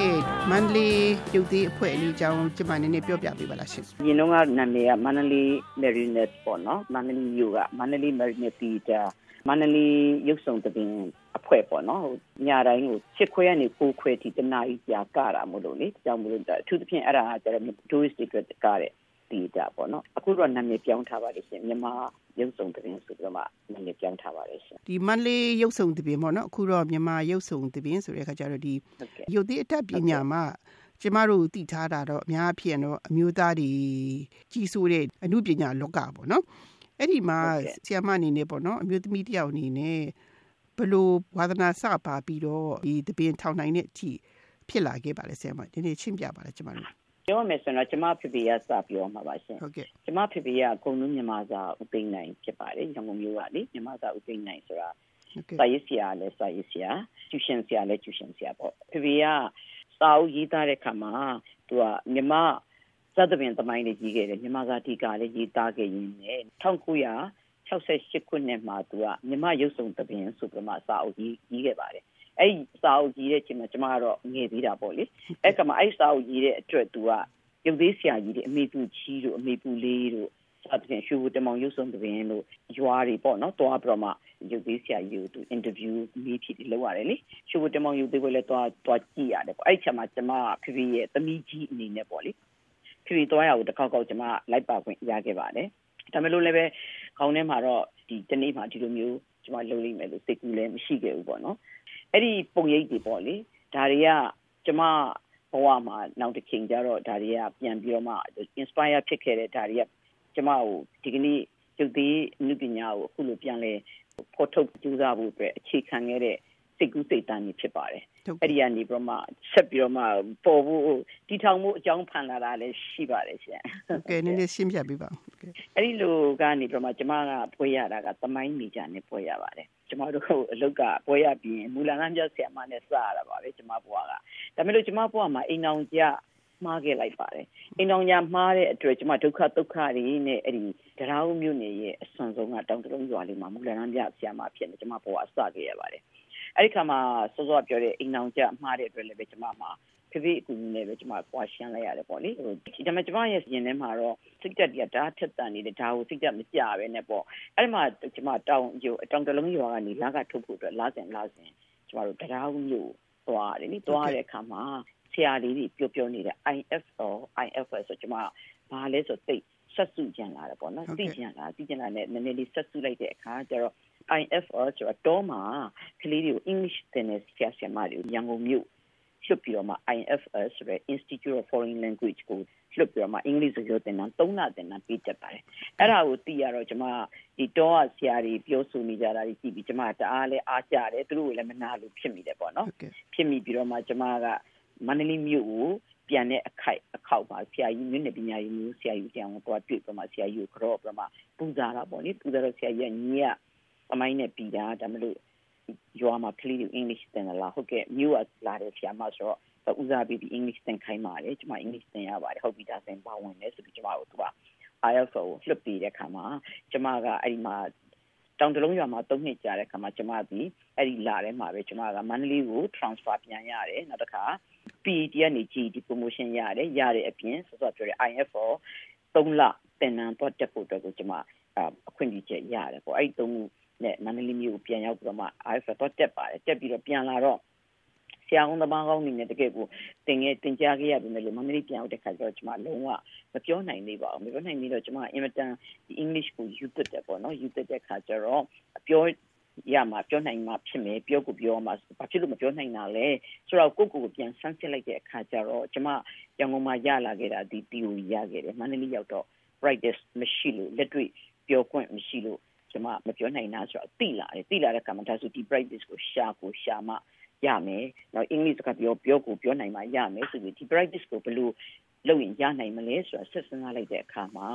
ရဲ့မန္တလေးရုပ်သေးအဖွဲ့အလေးအကြောင်းကျမနည်းနည်းပြောပြပေးပါလားရှင်။ညီတော့ကနာမည်ကမန္တလေး Marinette ပေါ့နော်။မန္တလေးမြို့ကမန္တလေး Marinette Theater မန္တလေးရုပ်ဆောင်တပင်အဖွဲ့ပေါ့နော်။ညတိုင်းကို6ခွဲကနေ9ခွဲထိတနားကြီးကြာကတာမို့လို့လေ။ကြောင့်မလို့အထူးသဖြင့်အဲ့ဒါကကျတော့ tourist တွေအတွက်ကတဲ့ တီတာပေါ့နော်အခုတော့နာမည်ပြောင်းထားပါတယ်ရှင်မြန်မာရုပ်ဆောင်သတင်းဆိုပြီးတော့မှနာမည်ပြောင်းထားပါတယ်ရှင်ဒီမန္တလေးရုပ်ဆောင်သတင်းပေါ့နော်အခုတော့မြန်မာရုပ်ဆောင်သတင်းဆိုတဲ့အခါကျတော့ဒီရုပ်သည့်အတတ်ပညာမှာကျမတို့သိထားတာတော့အများဖြစ်တော့အမျိုးသားတွေကြီးစိုးတဲ့အမှုပညာလောကပေါ့နော်အဲ့ဒီမှာဆီယမအနေနဲ့ပေါ့နော်အမျိုးသမီးတယောက်အနေနဲ့ဘလို့ဝါသနာစပါပြီးတော့ဒီတပင်ထောင်နိုင်တဲ့အထိဖြစ်လာခဲ့ပါလေဆရာမဒီနေ့ရှင်းပြပါလေကျမတို့ ပြောမယ်ဆိုတော့ကျမဖေဖေရစပြောမှာပါရှင်ဟုတ်ကဲ့ကျမဖေဖေရအကုန်လုံးမြန်မာစာဥသိမ်းနိုင်ဖြစ်ပါတယ်ရန်ကုန်မြို့ကလေမြန်မာစာဥသိမ်းနိုင်ဆိုတာစာရေးဆရာလည်းစာရေးဆရာကျူရှင်ဆရာလည်းကျူရှင်ဆရာပေါ့ဖေဖေရစာအုပ်ရေးသားတဲ့ခါမှာသူကမြန်မာသတ်တဲ့သမိုင်းလေးကြီးခဲ့တယ်မြန်မာစာတီကာလည်းရေးသားခဲ့ရင်းနဲ့1968ခုနှစ်မှာသူကမြန်မာရုပ်ဆောင်သဘင်ဆိုပြီးမှစာအုပ်ကြီးကြီးခဲ့ပါတယ် အဲ့ဒီစာအုပ်ကြီးတဲ့ချိန်မှာကျမကတော့ငယ်သေးတာပေါ့လေအဲ့ကမှအဲ့စာအုပ်ကြီးတဲ့အတွက်သူကရုပ်သေးဆရာကြီးတွေအမေပူကြီးတို့အမေပူလေးတို့စသဖြင့်ရှူတမောင်ရုပ်ဆုံးတပင်တို့ရွာတွေပေါ့နော်တွားပြီးတော့မှရုပ်သေးဆရာကြီးကိုသူအင်တာဗျူးမိဖြစ်လုပ်ရတယ်လေရှူတမောင်ရုပ်သေးကိုလည်းတွားတွားကြည့်ရတယ်ပေါ့အဲ့ချက်မှာကျမဖေဖေရဲ့သမီးကြီးအနေနဲ့ပေါ့လေဖေဖေတွားရကိုတစ်ခေါက်ခေါက်ကျမလိုက်ပါခွင့်ရခဲ့ပါတယ်ဒါမဲ့လို့လည်းပဲခေါင်းထဲမှာတော့ဒီတနေ့မှဒီလိုမျိုးကျမလုပ်လိမ့်မယ်လို့စိတ်ကူးလည်းမရှိခဲ့ဘူးပေါ့နော် အဲ့ဒီပုံရိပ်တွေပေါ့လေဒါတွေကကျမဘဝမှာနောက်တစ်ချိန်ကျတော့ဒါတွေကပြန်ပြီးတော့မှ inspire ဖြစ်ခဲ့တဲ့ဒါတွေကကျမကိုဒီကနေ့ရုပ်သေးအမှုပညာကိုအခုလိုပြန်လဲဖော်ထုတ်ကြိုးစားဖို့အတွက်အခြေခံခဲ့တဲ့ စိတ်ကူးစိတ်တမ်းကြီးဖြစ်ပါတယ်။အဲ့ဒီကနေပြီးတော့မှဆက်ပြီးတော့မှပေါ်ဖို့တီထောင်မှုအကြောင်းဖန်လာတာလည်းရှိပါတယ်ရှင်။ဟုတ်ကဲ့နည်းနည်းရှင်းပြပေးပါဦး။အဲ့ဒီလိုကနေပြီးတော့မှကျမကပွဲရတာကသမိုင်းမီဂျာနဲ့ပွဲရပါတယ်။ကျမတို့အလုတ်ကပွဲရပြီးမူလနာပြဆရာမနဲ့စရတာပါပဲကျမဘွားက။ဒါပေမဲ့လို့ကျမဘွားမှာအိမ်အောင်ကြမှားခဲ့လိုက်ပါတယ်။အိမ်အောင်ကြမှားတဲ့အတွက်ကျမဒုက္ခဒုက္ခတွေနဲ့အဲ့ဒီတရားဦးမြို့နယ်ရဲ့အဆွန်ဆုံးကတောင်တလုံးရွာလေးမှာမူလနာပြဆရာမဖြစ်နေကျမဘွားအစခဲ့ရပါတယ်။ အဲ့ဒီခါမှာစောစောပြောတဲ့အိမ်အောင်ကြမှားတဲ့အတွက်လည်းပဲကျွန်မမှာဖိဖိအကူကြီးနဲ့ပဲကျွန်မပွားရှင်းလိုက်ရတယ်ပေါ့လေဟိုဒီမှာကျွန်မရဲ့ရင်ထဲမှာတော့စိတ်တက်တည်းဒါထက်တန်နေတယ်ဒါကိုစိတ်တက်မကြပဲနဲ့ပေါ့အဲ့ဒီမှာကျွန်မတောင်းယူတောင်းတလုံးရွာကနေလာကထုတ်ဖို့အတွက်လာစဉ်လာစဉ်ကျွန်တော်တို့တရားဦးမျိုးသွားတယ်နိသွားတဲ့အခါမှာဆရာလေးတွေပြောပြောနေတဲ့ IFO IFS ဆိုကျွန်မဘာလဲဆိုသိဆက်စုကြံလာတယ်ပေါ့နော်သိကြံလာသိကြံလာနဲ့နည်းနည်းလေးဆက်စုလိုက်တဲ့အခါကျတော့ IFR ဆိုတာတော့မှာကလေးတွေကို English သင်တဲ့ဆရာဆရာမတွေရန်ကုန်မြို့လွှတ်ပြီးတော့မှ IFR ဆိုတဲ့ Institute of Foreign Language ကိုလွှတ်ပြီးတော့မှအင်္ဂလိပ်စကားသင်တန်း၃လသင်တန်းပေးတတ်ပါတယ်။အဲ့ဒါကိုသိရတော့ကျွန်မဒီတော့ဆရာတွေပြောဆိုနေကြတာတွေကြည့်ပြီးကျွန်မတအားလဲအားကြတယ်သူတို့ကလည်းမနာလို့ဖြစ်မိတယ်ပေါ့နော်။ဖြစ်မိပြီးတော့မှကျွန်မကမန္တလေးမြို့ကိုပြန်တဲ့အခိုက်အခေါက်ပါဆရာကြီးမြို့နယ်ပညာရေးမျိုးဆရာကြီးတောင်ကိုတော့တွေ့ပြီးမှဆရာကြီးကိုကြော့ပြီးမှပူဇာတာပေါ့လေပူဇာတော့ဆရာကြီးကညီက အမိုင်းနဲ့ပြီးတာဒါမလို့ရွာမှာကလေးတွေ English သင်လာဟုတ်ကဲ့မြို့ကလာတဲ့ဆရာမဆိုတော့ဦးစားပေးပြီး English သင်ခိုင်းပါတယ်ကျွန်မ English သင်ရပါတယ်ဟုတ်ပြီဒါဆိုရင်ပါဝင်တယ်ဆိုပြီးကျွန်မတို့က IELTS ကိုလှုပ်ပြီးတဲ့ခါမှာကျွန်မကအဲ့ဒီမှာတောင်တလုံးရွာမှာ၃နှစ်ကြာတဲ့ခါမှာကျွန်မဒီအဲ့ဒီလာထဲမှာပဲကျွန်မကမန္တလေးကို transfer ပြန်ရတယ်နောက်တစ်ခါ PET ကနေ GED promotion ရတယ်ရတဲ့အပြင်စောစောပြောတဲ့ IF 3လသင်တန်းတော့တက်ဖို့အတွက်ကိုကျွန်မအခွင့်အရေးချက်ရတယ်ပေါ့အဲ့ဒီ၃ နဲ့မန္တလေးမြို့ကိုပြန်ရောက်ပြီးတော့မှ IFA တော့တက်ပါတယ်တက်ပြီးတော့ပြန်လာတော့ဆရာကောင်းသမားကောင်းနေနဲ့တကယ်ကိုတင်ငယ်တင်ကြားခဲ့ရပြီလေမန္တလေးပြန်ရောက်တဲ့ခါကျတော့ကျွန်မလုံးဝမပြောနိုင်သေးပါဘူးမပြောနိုင်သေးတော့ကျွန်မအင်မတန်ဒီ English ကိုယူတတ်တယ်ပေါ့နော်ယူတတ်တဲ့ခါကျတော့ပြောရမှာပြောနိုင်မှာဖြစ်မယ်ပြောကိုပြောမှာဘာဖြစ်လို့မပြောနိုင်တာလဲဆိုတော့ကိုကိုကိုပြန်ဆန်းစစ်လိုက်တဲ့အခါကျတော့ကျွန်မရန်ကုန်မှာရလာခဲ့တာဒီ theory ရခဲ့တယ်မန္တလေးရောက်တော့ brightness မရှိလို့လက်တွေ့ပြောခွင့်မရှိလို့ ကျွန်မမပြောနိုင်တာဆိုတော့တိလာတယ်တိလာတဲ့ကမ္ဘာဒါဆိုဒီ practice ကိုရှာကိုရှာမှရမယ်နောက်အင်္ဂလိပ်စကားပြောပြောကိုပြောနိုင်မှရမယ်ဆိုပြီးဒီ practice ကိုဘယ်လိုလုပ်ရင်ရနိုင်မလဲဆိုတာဆက်စမ်းလိုက်တဲ့အခါမှာ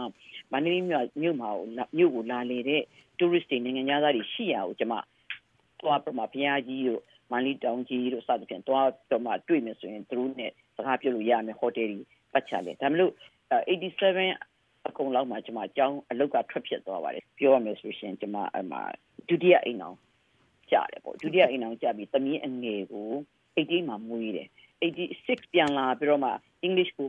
မန္တလေးမြို့မြို့မှာမြို့ကိုလာလေတဲ့ tourist တွေနိုင်ငံသားတွေရှိရအောင်ကျွန်မသွားပြမဘုရားကြီးတို့မန္တလေးတောင်ကြီးတို့စသဖြင့်သွားတော့မှတွေ့မယ်ဆိုရင်သူတို့နဲ့စကားပြောလို့ရမယ်ဟိုတယ်ကြီးပတ်ချလေဒါမလို့87 အကုန်လောက်မှကျွန်မအကြောင်းအလုတ်ကထွက်ဖြစ်သွားပါတယ်ပြောရမယ်ဆိုရှင်ကျွန်မအမှဒုတိယအိမ်အောင်ကြတယ်ပေါ့ဒုတိယအိမ်အောင်ကြပြီးသမီးအငယ်ကိုအိတ်ကြီးမှာမွေးတယ်86ပြန်လာပြီးတော့မှ English ကို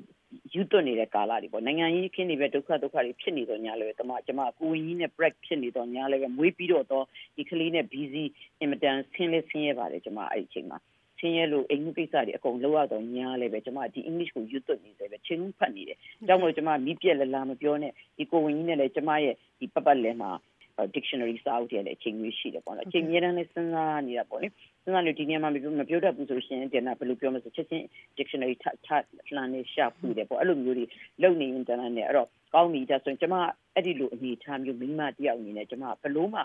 ယူသွတ်နေတဲ့ကာလတွေပေါ့နိုင်ငံရေးခင်းနေပဲဒုက္ခဒုက္ခတွေဖြစ်နေတော့ညာလည်းတမကျမကိုဝင်ကြီးနဲ့ break ဖြစ်နေတော့ညာလည်းပဲမွေးပြီးတော့တော့ဒီကလေးနဲ့ busy အင်မတန်ဆင်းလဲဆင်းရဲပါတယ်ကျမအဲ့ဒီအချိန်မှာ ဆင်းရဲလို့အိမ်မှုကိစ္စတွေအကုန်လောက်ရတော့ညာလည်းပဲကျမဒီ English ကိုယူသွတ်နေတယ်ပဲချင်းဖတ်နေတယ်။ကြောင့်မို့ကျမမိပြက်လလာမပြောနဲ့ဒီကိုဝင်ကြီးနဲ့လည်းကျမရဲ့ဒီပတ်ပတ်လဲမှာ dictionary စာအုပ်တွေလည်းအချိန်ကြီးရှိတယ်ပေါ့နော်အချိန်အများတန်းလည်းစဉ်းစားနေတာပေါ့လေစဉ်းစားလို့ဒီနေရာမှာမပြောမပြောတတ်ဘူးဆိုရှင်တင်တာဘယ်လိုပြောမလဲဆိုချက်ချင်း dictionary ထထလှန်နေရှာဖွေတယ်ပေါ့အဲ့လိုမျိုးတွေလုပ်နေရင်တန်းနဲ့အဲ့တော့ကောင်းပြီဒါဆိုရင်ကျမအဲ့ဒီလိုအနေထားမျိုးမိမတယောက်အနေနဲ့ကျမဘယ်လိုမှ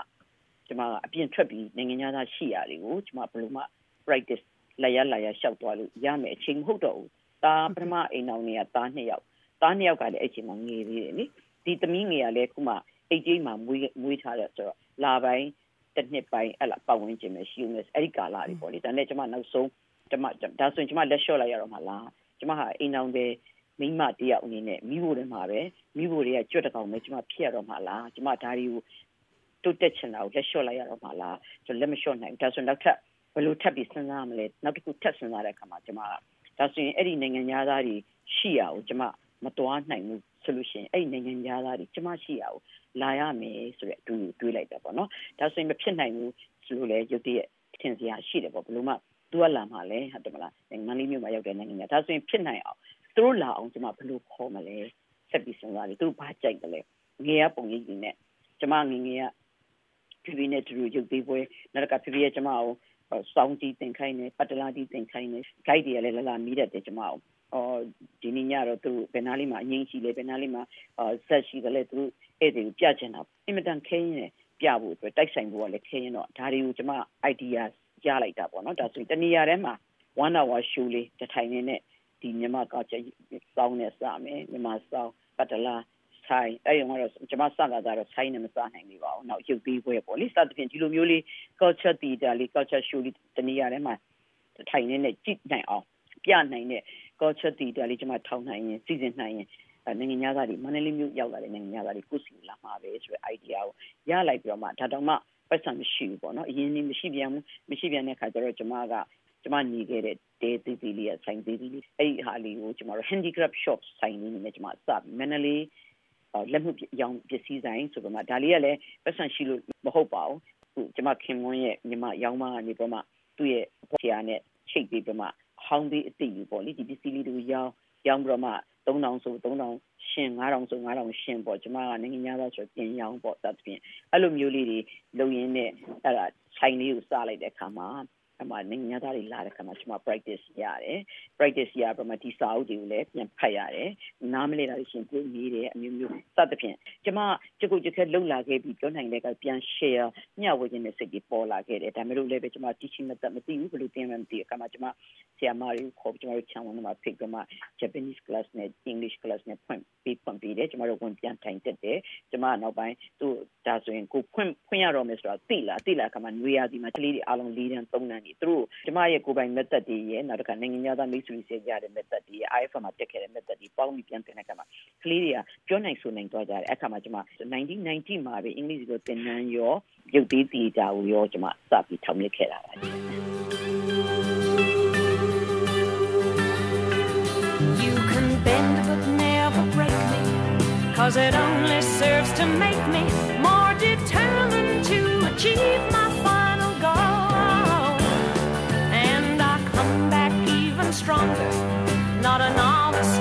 ကျမအပြင်ထွက်ပြီးနိုင်ငံသားရှိရတယ်ကိုကျမဘယ်လိုမှ practice လာရလာရရှောက်သွားလို့ရမယ်အချိန်မဟုတ်တော့ဘူးဒါပထမအိမ်အောင်တွေကသားနှစ်ယောက်သားနှစ်ယောက်ကလည်းအဲ့ချိန်မှာငယ်သေးတယ်နိဒီသမီးငယ်ကလည်းခုမှအိတ်ကြီးမှာမွေးမွေးထားတယ်ဆိုတော့လာပိုင်းတစ်နှစ်ပိုင်းအဲ့လားပတ်ဝန်းကျင်ပဲရှိဦးမယ်အဲ့ဒီကာလတွေပေါ့လေဒါနဲ့ကျမနောက်ဆုံးကျမဒါဆိုရင်ကျမလက်လျှော့လိုက်ရတော့မှလားကျမဟာအိမ်အောင်ပဲမိမတယောက်အနေနဲ့မိဖို့တွေမှာပဲမိဖို့တွေကကြွတ်တကောင်ပဲကျမဖြစ်ရတော့မှလားကျမဒါတွေကိုတိုးတက်ချင်တာကိုလက်လျှော့လိုက်ရတော့မှလားကျွန်တော်လက်မလျှော့နိုင်ဒါဆိုနောက်ထပ် ဘယ်လိုထပ်ပြီးစဉ်းစားမလဲနောက်တစ်ခုထပ်စဉ်းစားတဲ့အခါမှာကျမကဒါဆိုရင်အဲ့ဒီနိုင်ငံသားတွေရှိရအောင်ကျမမတော်နိုင်ဘူးဆိုလို့ရှိရင်အဲ့ဒီနိုင်ငံသားတွေကျမရှိရအောင်လာရမယ်ဆိုတဲ့အတူတွေးလိုက်တာပေါ့နော်ဒါဆိုရင်မဖြစ်နိုင်ဘူးဆိုလို့လေရုပ်တရက်ထင်စရာရှိတယ်ပေါ့ဘလို့မှသူကလာမှလည်းဟုတ်တယ်မလားမန္တလေးမြို့မှာရောက်တဲ့နိုင်ငံသားဒါဆိုရင်ဖြစ်နိုင်အောင်သူတို့လာအောင်ကျမဘယ်လိုခေါ်မလဲဆက်ပြီးစဉ်းစားတယ်သူတို့ဘာကြိုက်တယ်လဲငယ်ရပုံရိပ်ကြီးနဲ့ကျမငငယ်ကပြပြနဲ့တူရုပ်သေးပွဲနောက်ကပြပြရဲ့ကျမကို စောင်းတီးတင်ခိုင်းနေပတ်တလာတီးတင်ခိုင်းနေ guide တွေလည်းလာလာမီးတတ်တယ်ကျမကိုအော်ဒီနေ့ညတော့သူဘယ်နားလေးမှာအငိမ့်ရှိလဲဘယ်နားလေးမှာအာဆက်ရှိတယ်လဲသူအဲ့ဒီပြချင်တာအင်မတန်ခင်းနေပြဖို့အတွက်တိုက်ဆိုင်ဖို့ကလည်းခင်းရင်တော့ဒါတွေကိုကျမ idea ရလိုက်တာပေါ့နော်ဒါဆိုရင်တနေရာထဲမှာ one hour show လေးတစ်ထိုင်နေနဲ့ဒီမြန်မာကကျစောင်းနေစမယ်မြန်မာစောင်းပတ်တလား ဆိုင်အဲ့ရုံကတော့ကျွန်မစတာကတော့ဆိုင်နဲ့မစနိုင်နေပါဘူး။နောက်ရုပ်သေးပွဲပေါ့လေစသဖြင့်ဒီလိုမျိုးလေး culture theater လေး culture show လေးတနေရာထဲမှာထိုင်နေနဲ့ကြည့်နိုင်အောင်ပြနိုင်တဲ့ culture theater လေးကျွန်မထောင်နိုင်ရင်စီစဉ်နိုင်ရင်နိုင်ငံသားတွေမန္တလေးမြို့ရောက်လာတဲ့နိုင်ငံသားတွေကိုစီလာမှာပဲဆိုတဲ့ idea ကိုရလိုက်ပြီးတော့မှဒါတော့မှပတ်စံမရှိဘူးပေါ့နော်အရင်နေ့မရှိပြန်ဘူးမရှိပြန်တဲ့ခါကျတော့ကျွန်မကကျွန်မညီခဲ့တဲ့တဲသေးသေးလေးဆိုင်သေးသေးလေးအဲ့ဒီဟာလေးကိုကျွန်တော်တို့ handicraft shop ဆိုင်လေးနဲ့ကျွန်မစပြီးမန္တလေး လက်မှုရောင်ပစ္စည်းဆိုင်ဆိုတော့မှဒါလေးကလည်းပတ်စံရှိလို့မဟုတ်ပါဘူးကျွန်မခင်မွန်းရဲ့ညီမရောင်းမကနေပြီးမှသူ့ရဲ့ဆရာနဲ့ချိတ်ပြီးပြီးမှဟောင်းသေးအသိယူပေါ့လေဒီပစ္စည်းလေးတွေရောင်းရောင်းပြီးတော့မှ3000ဆို3000ရှင်9000ဆို9000ရှင်ပေါ့ကျမကနိုင်ငံသားဆိုပြင်ရောင်းပေါ့သတ်ဖြင့်အဲ့လိုမျိုးလေးတွေလုံရင်းနဲ့အဲ့ဒါဆိုင်လေးကိုစလိုက်တဲ့အခါမှာ အမှနိုင်ငံသားတွေလာတဲ့ခါမှာကျွန်မ practice ရတယ် practice ရပါမှဒီစာအုပ်တွေကိုလည်းပြန်ဖတ်ရတယ်နားမလည်တာရှင်ကိုနေတယ်အမျိုးမျိုးစသဖြင့်ကျွန်မကြကုတ်ကြက်လှုပ်လာခဲ့ပြီးပြောနိုင်တဲ့ကပြန် share မျှဝေခြင်းနဲ့စိတ်ကြီးပေါ်လာခဲ့တယ်ဒါမျိုးလည်းပဲကျွန်မ teaching method မသိဘူးဘယ်လိုသင်မှမသိအခါမှာကျွန်မဆရာမတွေကိုခေါ်ကျွန်တော် channel မှာဖိတ်ပြီးမှ Japanese class နဲ့ English class နဲ့ဖွင့်ပြီးဖွင့်ပြီးတယ်ကျွန်တော်တို့ဝင်ပြန်ထိုင်တက်တယ်ကျွန်မနောက်ပိုင်းသူဒါဆိုရင်ကိုဖွင့်ဖွင့်ရတော့မယ်ဆိုတော့သိလားသိလားအခါမှာနွေရာသီမှာကလေးတွေအားလုံး၄တန်း၃တန်းကြီသူတို့ကျမရဲ့ကိုယ်ပိုင် method တွေရဲ့နောက်တစ်ခါနိုင်ငံသားမိတ်ဆွေတွေရတဲ့ method တွေရဲ့ IFM မှာတက်ခဲ့တဲ့ method တွေပေါင်းပြီးပြန်သင်တဲ့အခါမှာကလေးတွေကပြောနိုင်ဆိုနိုင်သွားကြတယ်အခါမှာကျမ1990မှာပဲအင်္ဂလိပ်ကိုသင်တန်းရောရုပ်သေးတီတာကိုရောကျမစပြီးထောင်မြစ်ခဲ့တာပါ You can bend but never break me Cause it only serves to make me more determined to achieve my stronger, not a novice.